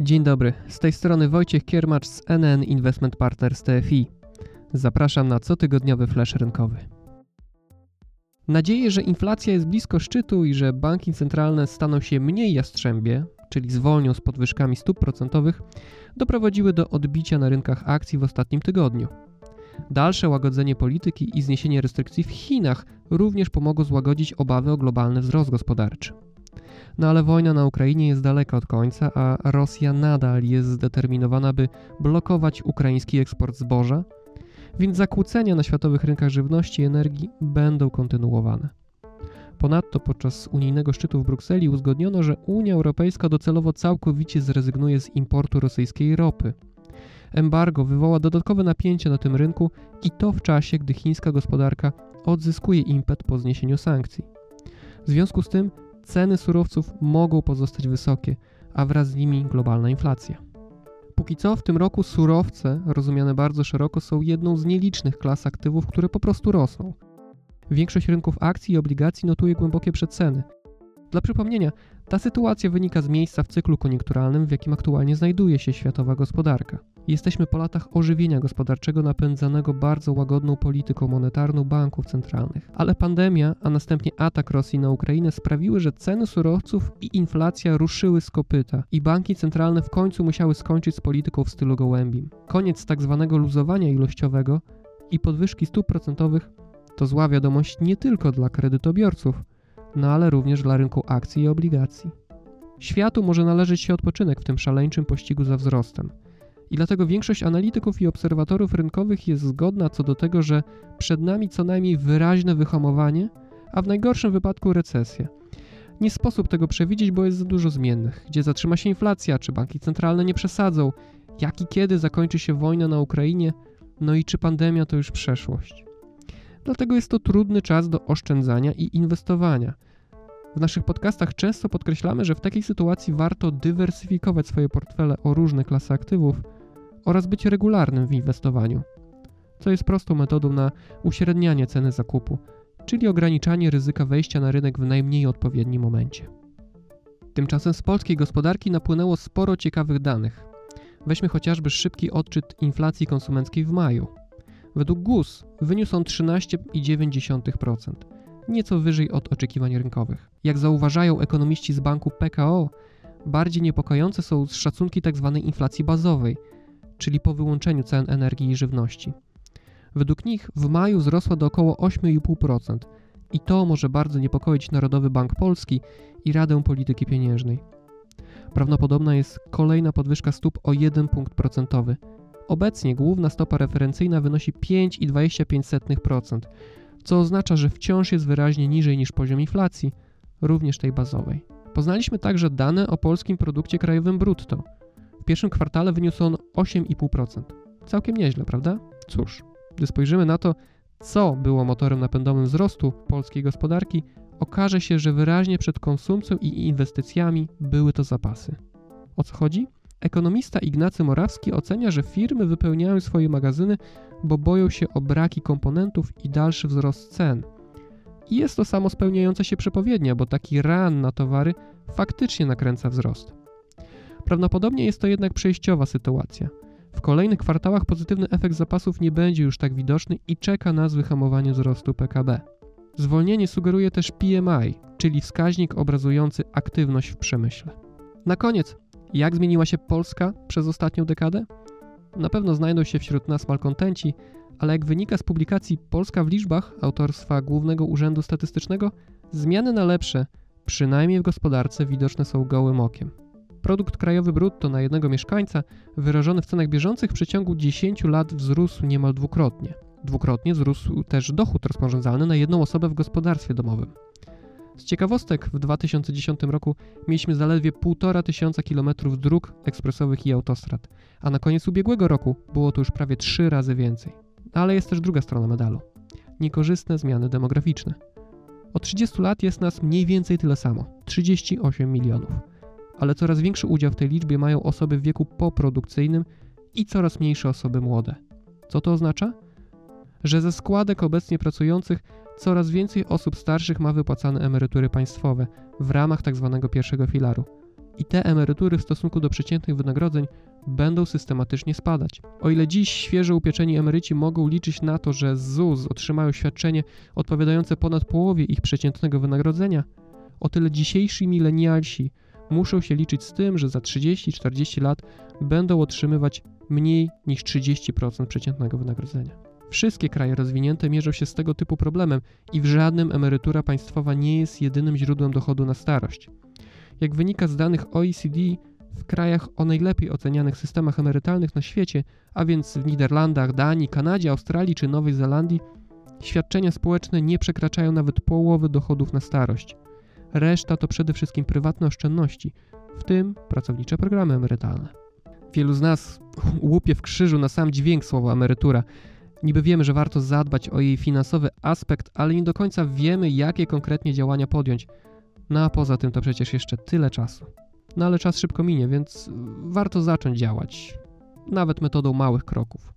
Dzień dobry, z tej strony Wojciech Kiermacz z NN Investment Partners TFI. Zapraszam na cotygodniowy flash rynkowy. Nadzieję, że inflacja jest blisko szczytu i że banki centralne staną się mniej jastrzębie, czyli zwolnią z podwyżkami stóp procentowych, doprowadziły do odbicia na rynkach akcji w ostatnim tygodniu. Dalsze łagodzenie polityki i zniesienie restrykcji w Chinach również pomogło złagodzić obawy o globalny wzrost gospodarczy. No ale wojna na Ukrainie jest daleka od końca, a Rosja nadal jest zdeterminowana, by blokować ukraiński eksport zboża, więc zakłócenia na światowych rynkach żywności i energii będą kontynuowane. Ponadto podczas unijnego szczytu w Brukseli uzgodniono, że Unia Europejska docelowo całkowicie zrezygnuje z importu rosyjskiej ropy. Embargo wywoła dodatkowe napięcie na tym rynku i to w czasie, gdy chińska gospodarka odzyskuje impet po zniesieniu sankcji. W związku z tym ceny surowców mogą pozostać wysokie, a wraz z nimi globalna inflacja. Póki co w tym roku surowce, rozumiane bardzo szeroko, są jedną z nielicznych klas aktywów, które po prostu rosną. Większość rynków akcji i obligacji notuje głębokie przeceny. Dla przypomnienia, ta sytuacja wynika z miejsca w cyklu koniunkturalnym, w jakim aktualnie znajduje się światowa gospodarka. Jesteśmy po latach ożywienia gospodarczego napędzanego bardzo łagodną polityką monetarną banków centralnych. Ale pandemia, a następnie atak Rosji na Ukrainę sprawiły, że ceny surowców i inflacja ruszyły z kopyta i banki centralne w końcu musiały skończyć z polityką w stylu gołębim. Koniec tak zwanego luzowania ilościowego i podwyżki stóp procentowych to zła wiadomość nie tylko dla kredytobiorców, no ale również dla rynku akcji i obligacji. Światu może należeć się odpoczynek w tym szaleńczym pościgu za wzrostem. I dlatego większość analityków i obserwatorów rynkowych jest zgodna co do tego, że przed nami co najmniej wyraźne wyhamowanie, a w najgorszym wypadku recesja. Nie sposób tego przewidzieć, bo jest za dużo zmiennych. Gdzie zatrzyma się inflacja, czy banki centralne nie przesadzą, jak i kiedy zakończy się wojna na Ukrainie, no i czy pandemia to już przeszłość. Dlatego jest to trudny czas do oszczędzania i inwestowania. W naszych podcastach często podkreślamy, że w takiej sytuacji warto dywersyfikować swoje portfele o różne klasy aktywów oraz być regularnym w inwestowaniu, co jest prostą metodą na uśrednianie ceny zakupu, czyli ograniczanie ryzyka wejścia na rynek w najmniej odpowiednim momencie. Tymczasem z polskiej gospodarki napłynęło sporo ciekawych danych. Weźmy chociażby szybki odczyt inflacji konsumenckiej w maju. Według GUS wyniósł on 13,9%, nieco wyżej od oczekiwań rynkowych. Jak zauważają ekonomiści z banku PKO, bardziej niepokojące są szacunki tzw. Tak inflacji bazowej, czyli po wyłączeniu cen energii i żywności. Według nich w maju wzrosła do około 8,5% i to może bardzo niepokoić Narodowy Bank Polski i Radę Polityki Pieniężnej. Prawdopodobna jest kolejna podwyżka stóp o 1 punkt procentowy, Obecnie główna stopa referencyjna wynosi 5,25%, co oznacza, że wciąż jest wyraźnie niżej niż poziom inflacji, również tej bazowej. Poznaliśmy także dane o polskim produkcie krajowym brutto. W pierwszym kwartale wyniósł on 8,5%. Całkiem nieźle, prawda? Cóż, gdy spojrzymy na to, co było motorem napędowym wzrostu polskiej gospodarki, okaże się, że wyraźnie przed konsumpcją i inwestycjami były to zapasy. O co chodzi? Ekonomista Ignacy Morawski ocenia, że firmy wypełniają swoje magazyny, bo boją się o braki komponentów i dalszy wzrost cen. I jest to samo spełniająca się przepowiednia, bo taki ran na towary faktycznie nakręca wzrost. Prawdopodobnie jest to jednak przejściowa sytuacja. W kolejnych kwartałach pozytywny efekt zapasów nie będzie już tak widoczny i czeka nas wyhamowanie wzrostu PKB. Zwolnienie sugeruje też PMI, czyli wskaźnik obrazujący aktywność w przemyśle. Na koniec jak zmieniła się Polska przez ostatnią dekadę? Na pewno znajdą się wśród nas malkontenci, ale jak wynika z publikacji Polska w liczbach autorstwa Głównego Urzędu Statystycznego, zmiany na lepsze, przynajmniej w gospodarce, widoczne są gołym okiem. Produkt krajowy brutto na jednego mieszkańca, wyrażony w cenach bieżących w przeciągu 10 lat wzrósł niemal dwukrotnie. Dwukrotnie wzrósł też dochód rozporządzalny na jedną osobę w gospodarstwie domowym. Z ciekawostek w 2010 roku mieliśmy zaledwie 1,5 tysiąca kilometrów dróg ekspresowych i autostrad, a na koniec ubiegłego roku było to już prawie 3 razy więcej. Ale jest też druga strona medalu. Niekorzystne zmiany demograficzne. Od 30 lat jest nas mniej więcej tyle samo 38 milionów. Ale coraz większy udział w tej liczbie mają osoby w wieku poprodukcyjnym i coraz mniejsze osoby młode. Co to oznacza? Że ze składek obecnie pracujących coraz więcej osób starszych ma wypłacane emerytury państwowe w ramach tzw. Tak pierwszego filaru. I te emerytury w stosunku do przeciętnych wynagrodzeń będą systematycznie spadać. O ile dziś świeżo upieczeni emeryci mogą liczyć na to, że z ZUS otrzymają świadczenie odpowiadające ponad połowie ich przeciętnego wynagrodzenia, o tyle dzisiejsi milenialsi muszą się liczyć z tym, że za 30-40 lat będą otrzymywać mniej niż 30% przeciętnego wynagrodzenia. Wszystkie kraje rozwinięte mierzą się z tego typu problemem i w żadnym emerytura państwowa nie jest jedynym źródłem dochodu na starość. Jak wynika z danych OECD, w krajach o najlepiej ocenianych systemach emerytalnych na świecie, a więc w Niderlandach, Danii, Kanadzie, Australii czy Nowej Zelandii, świadczenia społeczne nie przekraczają nawet połowy dochodów na starość. Reszta to przede wszystkim prywatne oszczędności, w tym pracownicze programy emerytalne. Wielu z nas łupie w krzyżu na sam dźwięk słowa emerytura. Niby wiemy, że warto zadbać o jej finansowy aspekt, ale nie do końca wiemy, jakie konkretnie działania podjąć. No a poza tym to przecież jeszcze tyle czasu. No ale czas szybko minie, więc warto zacząć działać, nawet metodą małych kroków.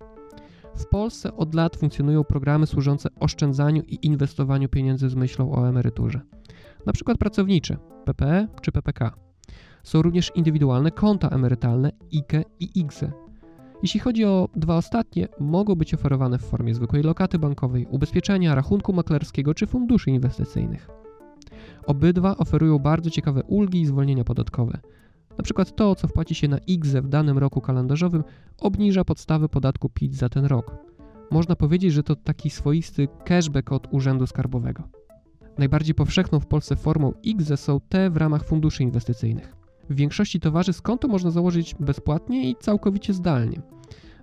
W Polsce od lat funkcjonują programy służące oszczędzaniu i inwestowaniu pieniędzy z myślą o emeryturze. Przykład pracownicze, PPE czy PPK. Są również indywidualne konta emerytalne IKE i IGZE. Jeśli chodzi o dwa ostatnie, mogą być oferowane w formie zwykłej lokaty bankowej, ubezpieczenia, rachunku maklerskiego czy funduszy inwestycyjnych. Obydwa oferują bardzo ciekawe ulgi i zwolnienia podatkowe. Na przykład to, co wpłaci się na IGZE w danym roku kalendarzowym, obniża podstawę podatku PIT za ten rok. Można powiedzieć, że to taki swoisty cashback od Urzędu Skarbowego. Najbardziej powszechną w Polsce formą IGZE są te w ramach funduszy inwestycyjnych. W większości towarzystw konto można założyć bezpłatnie i całkowicie zdalnie.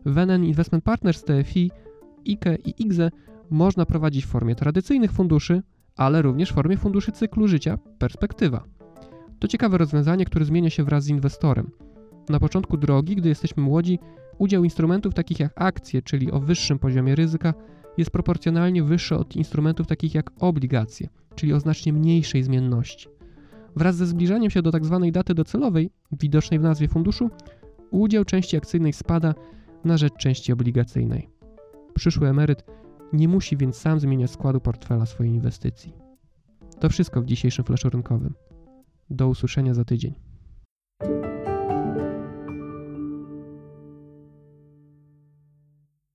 W Investment Partners TFI, IKE i IGZE można prowadzić w formie tradycyjnych funduszy, ale również w formie funduszy cyklu życia Perspektywa. To ciekawe rozwiązanie, które zmienia się wraz z inwestorem. Na początku drogi, gdy jesteśmy młodzi, udział instrumentów takich jak akcje, czyli o wyższym poziomie ryzyka, jest proporcjonalnie wyższy od instrumentów takich jak obligacje, czyli o znacznie mniejszej zmienności. Wraz ze zbliżaniem się do tzw. Tak daty docelowej, widocznej w nazwie funduszu, udział części akcyjnej spada na rzecz części obligacyjnej. Przyszły emeryt nie musi więc sam zmieniać składu portfela swojej inwestycji. To wszystko w dzisiejszym flaszu rynkowym. Do usłyszenia za tydzień.